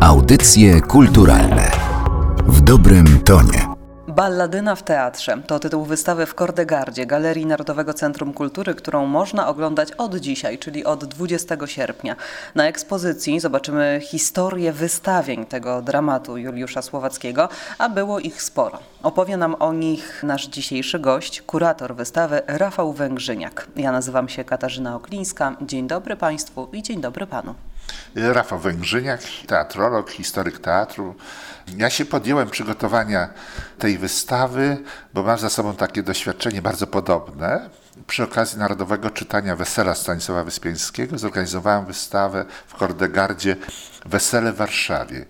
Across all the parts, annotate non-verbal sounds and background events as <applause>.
Audycje kulturalne w dobrym tonie. Balladyna w teatrze to tytuł wystawy w Kordegardzie, Galerii Narodowego Centrum Kultury, którą można oglądać od dzisiaj, czyli od 20 sierpnia. Na ekspozycji zobaczymy historię wystawień tego dramatu Juliusza Słowackiego, a było ich sporo. Opowie nam o nich nasz dzisiejszy gość, kurator wystawy Rafał Węgrzyniak. Ja nazywam się Katarzyna Oklińska. Dzień dobry Państwu i dzień dobry Panu. Rafał Węgrzyniak, teatrolog, historyk teatru. Ja się podjąłem przygotowania tej wystawy, bo mam za sobą takie doświadczenie bardzo podobne. Przy okazji Narodowego Czytania Wesela Stanisława Wyspiańskiego zorganizowałem wystawę w Kordegardzie Wesele w Warszawie.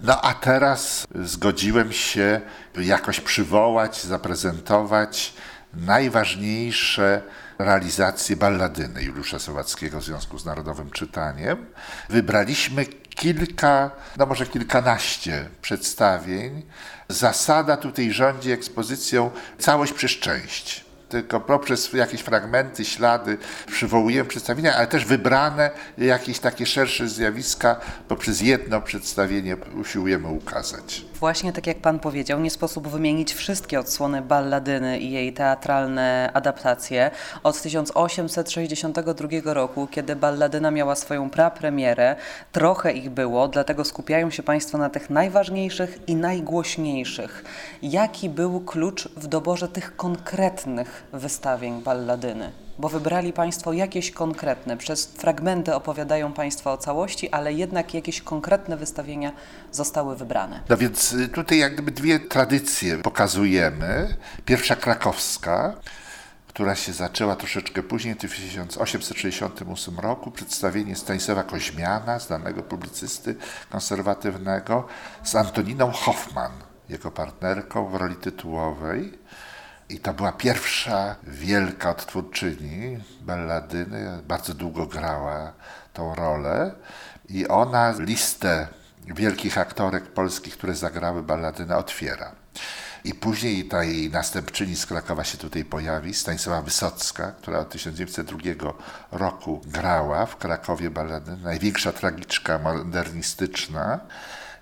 No a teraz zgodziłem się jakoś przywołać, zaprezentować najważniejsze realizację balladyny Juliusza Słowackiego w związku z Narodowym Czytaniem. Wybraliśmy kilka, no może kilkanaście przedstawień. Zasada tutaj rządzi ekspozycją całość przez część tylko poprzez jakieś fragmenty, ślady przywołujemy przedstawienia, ale też wybrane jakieś takie szersze zjawiska poprzez jedno przedstawienie usiłujemy ukazać. Właśnie tak jak Pan powiedział, nie sposób wymienić wszystkie odsłony balladyny i jej teatralne adaptacje. Od 1862 roku, kiedy balladyna miała swoją prapremierę, trochę ich było, dlatego skupiają się Państwo na tych najważniejszych i najgłośniejszych. Jaki był klucz w doborze tych konkretnych wystawień balladyny? Bo wybrali Państwo jakieś konkretne, przez fragmenty opowiadają Państwo o całości, ale jednak jakieś konkretne wystawienia zostały wybrane. No więc y, tutaj jak gdyby dwie tradycje pokazujemy. Pierwsza krakowska, która się zaczęła troszeczkę później, w 1868 roku, przedstawienie Stanisława Koźmiana, znanego publicysty konserwatywnego, z Antoniną Hoffman, jego partnerką w roli tytułowej. I to była pierwsza wielka odtwórczyni balladyny, bardzo długo grała tą rolę i ona listę wielkich aktorek polskich, które zagrały balladynę otwiera. I później ta jej następczyni z Krakowa się tutaj pojawi, Stanisława Wysocka, która od 1902 roku grała w Krakowie balladynę, największa tragiczka modernistyczna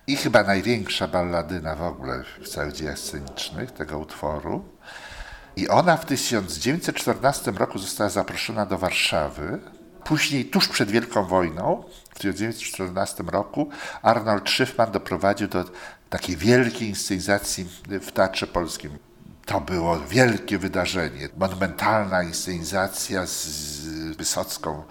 i chyba największa balladyna w ogóle w całych dziejach scenicznych tego utworu. I ona w 1914 roku została zaproszona do Warszawy. Później, tuż przed Wielką Wojną, w 1914 roku, Arnold Schiffman doprowadził do takiej wielkiej inscenizacji w Teatrze Polskim. To było wielkie wydarzenie, monumentalna inscenizacja z Wysocką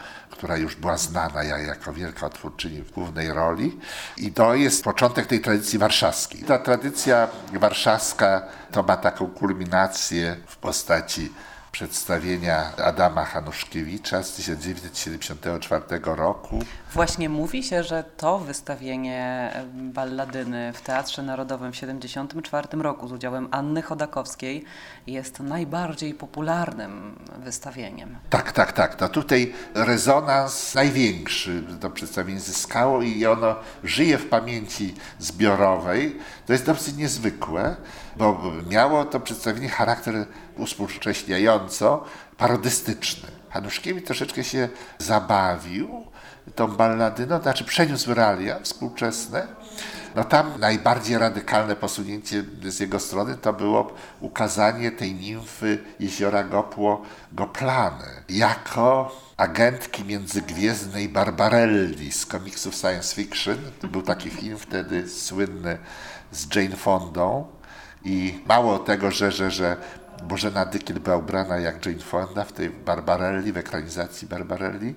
która już była znana jako wielka twórczyni w głównej roli. I to jest początek tej tradycji warszawskiej. Ta tradycja warszawska to ma taką kulminację w postaci przedstawienia Adama Hanuszkiewicza z 1974 roku. Właśnie mówi się, że to wystawienie balladyny w Teatrze Narodowym w 1974 roku z udziałem Anny Chodakowskiej jest najbardziej popularnym wystawieniem. Tak, tak, tak. To tutaj rezonans największy to przedstawienie zyskało i ono żyje w pamięci zbiorowej. To jest dosyć niezwykłe, bo miało to przedstawienie charakter uspółcześniająco parodystyczny. Hanuszkiewicz troszeczkę się zabawił tą balladyną, znaczy przeniósł realia współczesne. No tam najbardziej radykalne posunięcie z jego strony to było ukazanie tej nimfy jeziora Gopło Goplany jako agentki międzygwiezdnej Barbarelli z komiksów science fiction. To był taki film wtedy słynny z Jane Fondą. I mało tego, że, że, że Bożena Dykiel była ubrana jak Jane Fonda w tej Barbarelli, w ekranizacji Barbarelli,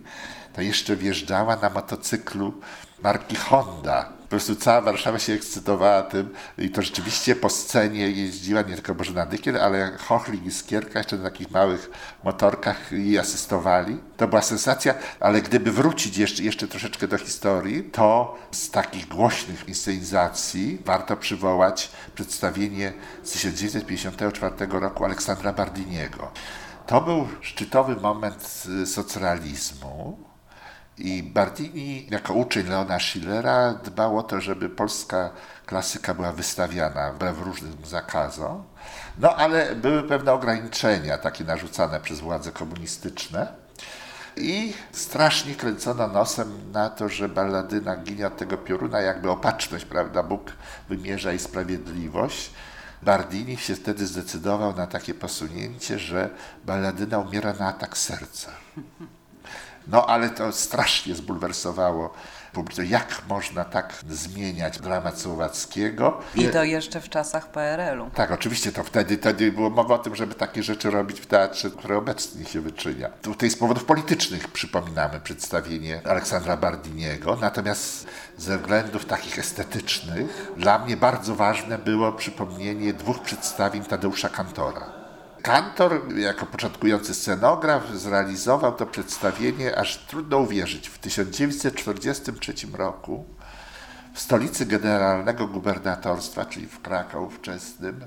to jeszcze wjeżdżała na motocyklu marki Honda. Prostu cała Warszawa się ekscytowała tym i to rzeczywiście po scenie jeździła nie tylko Bożena Dykiel, ale Chochlik i Skierka jeszcze na takich małych motorkach jej asystowali. To była sensacja, ale gdyby wrócić jeszcze, jeszcze troszeczkę do historii, to z takich głośnych inscenizacji warto przywołać przedstawienie z 1954 roku Aleksandra Bardiniego. To był szczytowy moment socrealizmu i Bardini, jako uczeń Leona Schillera, dbał o to, żeby polska klasyka była wystawiana wbrew różnym zakazom. No ale były pewne ograniczenia, takie narzucane przez władze komunistyczne. I strasznie kręcono nosem na to, że balladyna ginie od tego pioruna, jakby opatrzność, prawda? Bóg wymierza jej sprawiedliwość. Bardini się wtedy zdecydował na takie posunięcie, że balladyna umiera na atak serca. No ale to strasznie zbulwersowało publiczność. Jak można tak zmieniać dramat Słowackiego? I to jeszcze w czasach PRL-u. Tak, oczywiście to wtedy, wtedy było mowa o tym, żeby takie rzeczy robić w teatrze, które obecnie się wyczynia. Tutaj z powodów politycznych przypominamy przedstawienie Aleksandra Bardiniego, natomiast ze względów takich estetycznych dla mnie bardzo ważne było przypomnienie dwóch przedstawień Tadeusza Kantora. Kantor, jako początkujący scenograf, zrealizował to przedstawienie, aż trudno uwierzyć, w 1943 roku w stolicy generalnego gubernatorstwa, czyli w Krakow ówczesnym,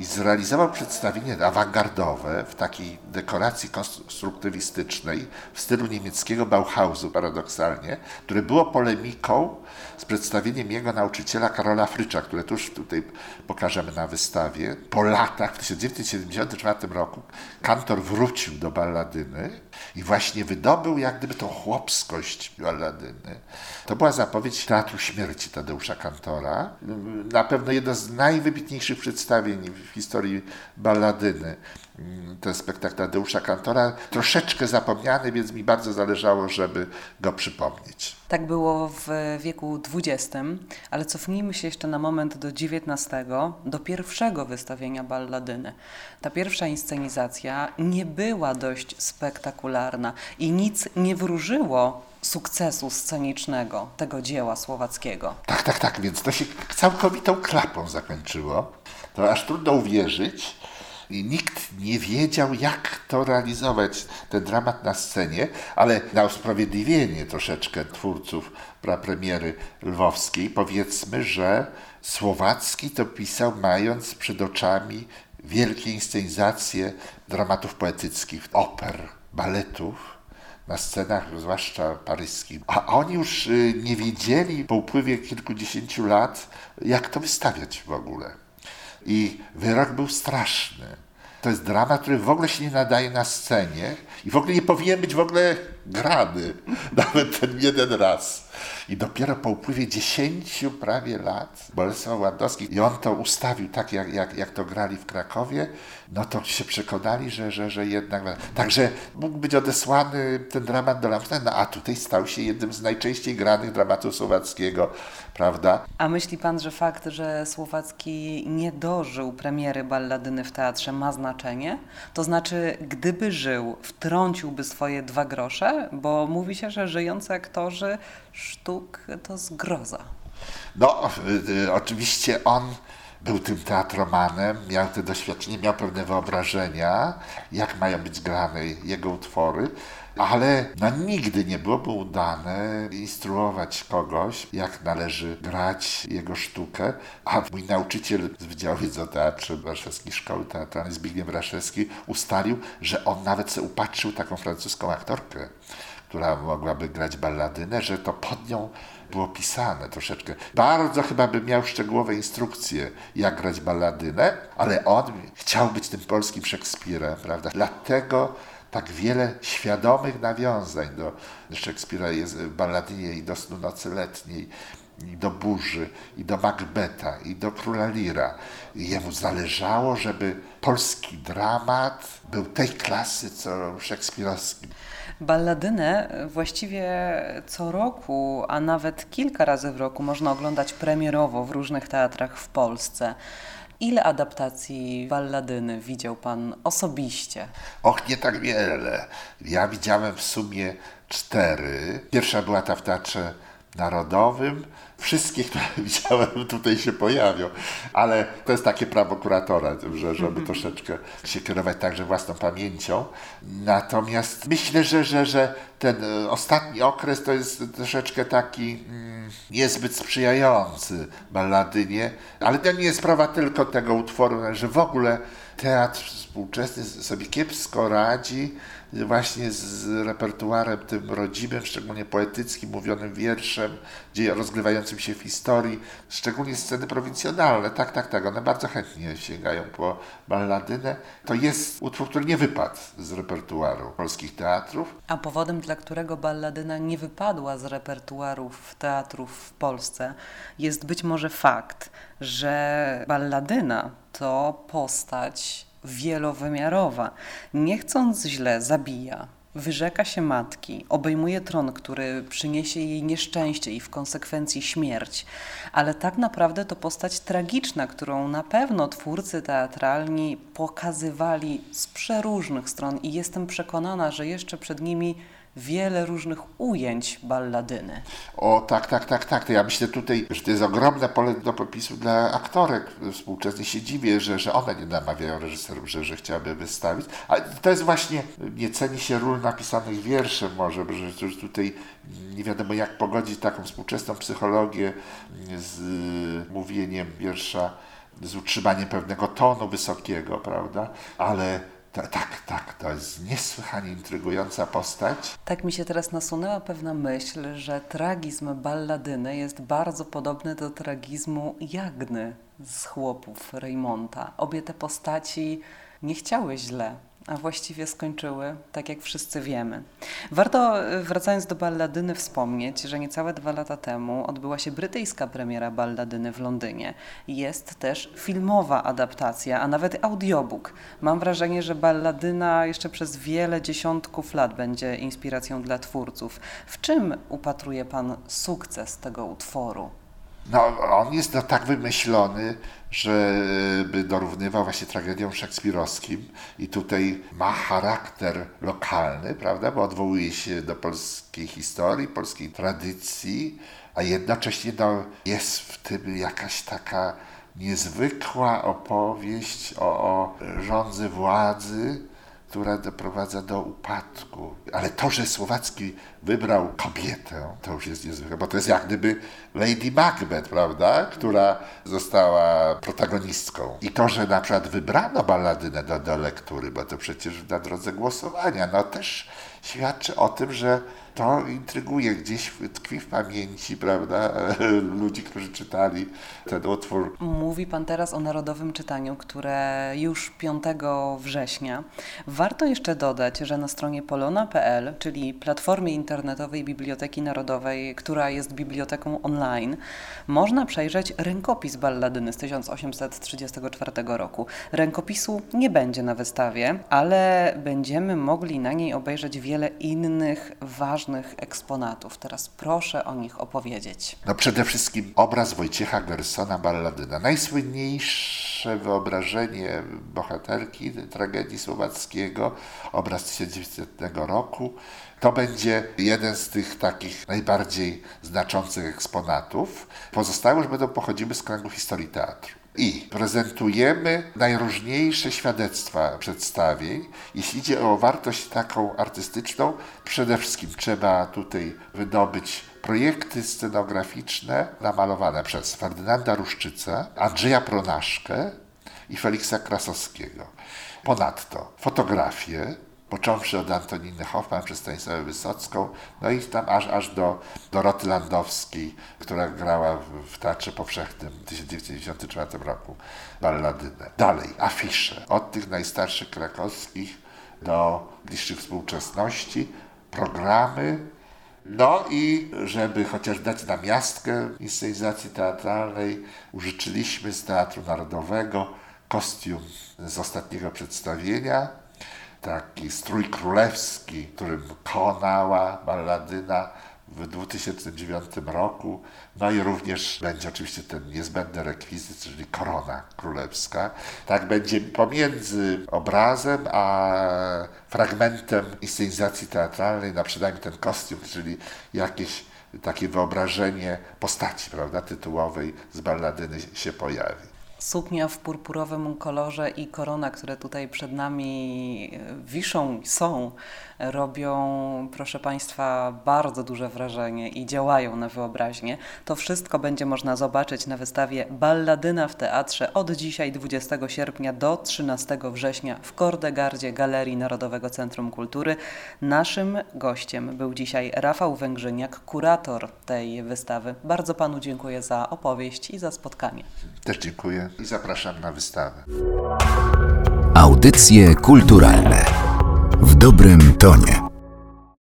i zrealizował przedstawienie awangardowe w takiej dekoracji konstruktywistycznej w stylu niemieckiego Bauhausu paradoksalnie, które było polemiką z przedstawieniem jego nauczyciela Karola Frycza, które tuż tutaj pokażemy na wystawie. Po latach, w 1974 roku, kantor wrócił do balladyny i właśnie wydobył jak gdyby tą chłopskość balladyny. To była zapowiedź Teatru Śmierci Tadeusza Kantora. Na pewno jedno z najwybitniejszych przedstawień w historii balladyny. Ten spektakl Tadeusza Kantora, troszeczkę zapomniany, więc mi bardzo zależało, żeby go przypomnieć. Tak było w wieku XX, ale cofnijmy się jeszcze na moment do XIX, do pierwszego wystawienia balladyny. Ta pierwsza inscenizacja nie była dość spektakularna i nic nie wróżyło sukcesu scenicznego tego dzieła słowackiego. Tak, tak, tak, więc to się całkowitą klapą zakończyło. To aż trudno uwierzyć. I nikt nie wiedział, jak to realizować, ten dramat na scenie, ale na usprawiedliwienie troszeczkę twórców prapremiery lwowskiej powiedzmy, że Słowacki to pisał mając przed oczami wielkie inscenizacje dramatów poetyckich, oper, baletów, na scenach, zwłaszcza paryskich. A oni już y, nie wiedzieli po upływie kilkudziesięciu lat, jak to wystawiać w ogóle. I wyrok był straszny. To jest dramat, który w ogóle się nie nadaje na scenie i w ogóle nie powinien być w ogóle grany, <laughs> nawet ten jeden raz. I dopiero po upływie dziesięciu prawie lat Bolesław Łandowski, i on to ustawił tak, jak, jak, jak to grali w Krakowie, no to się przekonali, że, że, że jednak... Także mógł być odesłany ten dramat do Lamfena, no a tutaj stał się jednym z najczęściej granych dramatów słowackiego, prawda? A myśli pan, że fakt, że Słowacki nie dożył premiery balladyny w teatrze ma znaczenie? To znaczy, gdyby żył, wtrąciłby swoje dwa grosze? Bo mówi się, że żyjący aktorzy sztuk to zgroza. No, y, y, oczywiście on był tym teatromanem, miał te doświadczenie, miał pewne wyobrażenia, jak mają być grane jego utwory, ale no, nigdy nie byłoby udane instruować kogoś, jak należy grać jego sztukę. A mój nauczyciel z Wydziału Wiedzy Warszawskiej Szkoły Teatralnej, Zbigniew Raszewski, ustalił, że on nawet sobie upatrzył taką francuską aktorkę, która mogłaby grać balladynę, że to pod nią było pisane troszeczkę. Bardzo chyba by miał szczegółowe instrukcje, jak grać balladynę, ale on chciał być tym polskim Szekspirem, prawda? Dlatego tak wiele świadomych nawiązań do Szekspira jest w balladynie i do Snu Nocy Letniej, i do Burzy, i do Macbeta, i do Króla Lira. I jemu zależało, żeby polski dramat był tej klasy, co szekspirowski. Balladynę właściwie co roku, a nawet kilka razy w roku można oglądać premierowo w różnych teatrach w Polsce. Ile adaptacji balladyny widział Pan osobiście? Och, nie tak wiele. Ja widziałem w sumie cztery. Pierwsza była ta w Teatrze Narodowym. Wszystkie, które <laughs> widziałem, tutaj się pojawią, ale to jest takie prawo kuratora, że, żeby mhm. troszeczkę się kierować także własną pamięcią. Natomiast myślę, że, że, że ten e, ostatni okres to jest troszeczkę taki mm, niezbyt sprzyjający balladynie, ale to nie jest sprawa tylko tego utworu, że w ogóle teatr współczesny sobie kiepsko radzi właśnie z repertuarem tym rodzimym, szczególnie poetyckim, mówionym wierszem, rozgrywającym się w historii, szczególnie sceny prowincjonalne. Tak, tak, tak, one bardzo chętnie sięgają po balladynę. To jest utwór, który nie wypadł z repertuaru polskich teatrów. A powodem, dla którego balladyna nie wypadła z repertuarów teatrów w Polsce, jest być może fakt, że balladyna to postać wielowymiarowa. Nie chcąc źle, zabija. Wyrzeka się matki, obejmuje tron, który przyniesie jej nieszczęście i w konsekwencji śmierć, ale tak naprawdę to postać tragiczna, którą na pewno twórcy teatralni pokazywali z przeróżnych stron i jestem przekonana, że jeszcze przed nimi wiele różnych ujęć balladyny. O tak, tak, tak, tak. To ja myślę tutaj, że to jest ogromne pole do popisu dla aktorek współczesnych. Się dziwię, że, że one nie namawiają reżyserów, że, że chciałyby wystawić. Ale to jest właśnie, nie ceni się ról napisanych wierszem może, że, że tutaj nie wiadomo jak pogodzić taką współczesną psychologię z mówieniem wiersza, z utrzymaniem pewnego tonu wysokiego, prawda? Ale tak, tak, to jest niesłychanie intrygująca postać. Tak mi się teraz nasunęła pewna myśl, że tragizm balladyny jest bardzo podobny do tragizmu Jagny z chłopów Reymonta. Obie te postaci nie chciały źle, a właściwie skończyły, tak jak wszyscy wiemy. Warto, wracając do balladyny, wspomnieć, że niecałe dwa lata temu odbyła się brytyjska premiera balladyny w Londynie. Jest też filmowa adaptacja, a nawet audiobook. Mam wrażenie, że balladyna jeszcze przez wiele dziesiątków lat będzie inspiracją dla twórców. W czym upatruje Pan sukces tego utworu? No, on jest no, tak wymyślony, żeby dorównywał właśnie tragediom szekspirowskim. I tutaj ma charakter lokalny, prawda, bo odwołuje się do polskiej historii, polskiej tradycji, a jednocześnie no, jest w tym jakaś taka niezwykła opowieść o, o władzy, która doprowadza do upadku. Ale to, że Słowacki wybrał kobietę, to już jest niezwykłe, bo to jest jak gdyby Lady Macbeth, prawda, która została protagonistką. I to, że na przykład wybrano balladynę do, do lektury, bo to przecież na drodze głosowania, no też świadczy o tym, że to intryguje, gdzieś tkwi w pamięci, prawda, <laughs> ludzi, którzy czytali ten utwór. Mówi Pan teraz o narodowym czytaniu, które już 5 września. Warto jeszcze dodać, że na stronie polona.pl, czyli platformie internetowej Biblioteki Narodowej, która jest biblioteką online, można przejrzeć rękopis balladyny z 1834 roku. Rękopisu nie będzie na wystawie, ale będziemy mogli na niej obejrzeć wiele innych ważnych ważnych eksponatów. Teraz proszę o nich opowiedzieć. No przede wszystkim obraz Wojciecha Gersona Balladyna. Najsłynniejsze wyobrażenie bohaterki tragedii słowackiego, obraz 1900 roku. To będzie jeden z tych takich najbardziej znaczących eksponatów. Pozostałe już będą pochodziły z kręgu historii teatru i prezentujemy najróżniejsze świadectwa przedstawień. Jeśli idzie o wartość taką artystyczną, przede wszystkim trzeba tutaj wydobyć projekty scenograficzne namalowane przez Ferdynanda Ruszczyca, Andrzeja Pronaszkę i Feliksa Krasowskiego. Ponadto fotografie, począwszy od Antoniny Hoffman przez Stanisławę Wysocką, no i tam aż, aż do Doroty Landowskiej, która grała w, Teatrze Powszechnym w 1994 roku balladynę. Dalej, afisze, od tych najstarszych krakowskich do bliższych współczesności, programy, no i żeby chociaż dać namiastkę inscenizacji teatralnej, użyczyliśmy z Teatru Narodowego kostium z ostatniego przedstawienia, taki strój królewski, którym konała balladyna w 2009 roku. No i również będzie oczywiście ten niezbędny rekwizyt, czyli korona królewska. Tak będzie pomiędzy obrazem a fragmentem inscenizacji teatralnej, na przynajmniej ten kostium, czyli jakieś takie wyobrażenie postaci, prawda, tytułowej z balladyny się pojawi. Suknia w purpurowym kolorze i korona, które tutaj przed nami wiszą, są, robią, proszę Państwa, bardzo duże wrażenie i działają na wyobraźnię. To wszystko będzie można zobaczyć na wystawie Balladyna w teatrze od dzisiaj 20 sierpnia do 13 września w Kordegardzie Galerii Narodowego Centrum Kultury. Naszym gościem był dzisiaj Rafał Węgrzyniak, kurator tej wystawy. Bardzo Panu dziękuję za opowieść i za spotkanie. Też dziękuję i zapraszam na wystawę. Audycje kulturalne dobrym tonie.